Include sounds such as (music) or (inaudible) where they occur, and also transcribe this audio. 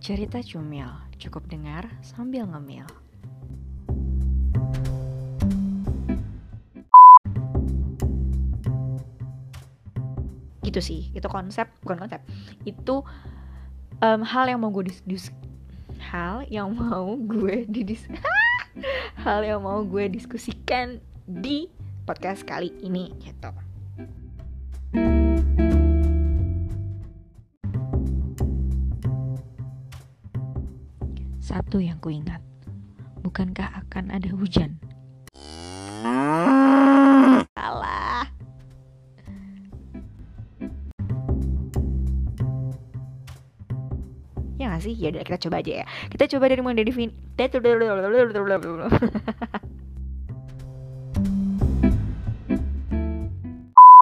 Cerita Cumil, cukup dengar sambil ngemil. Gitu sih, itu konsep, bukan konsep. Itu um, hal yang mau gue dis, dis hal yang mau gue didis (laughs) hal yang mau gue diskusikan di podcast kali ini gitu. Satu yang kuingat, bukankah akan ada hujan? Salah. Ya gak sih? Ya kita coba aja ya. Kita coba dari mulai dari fin.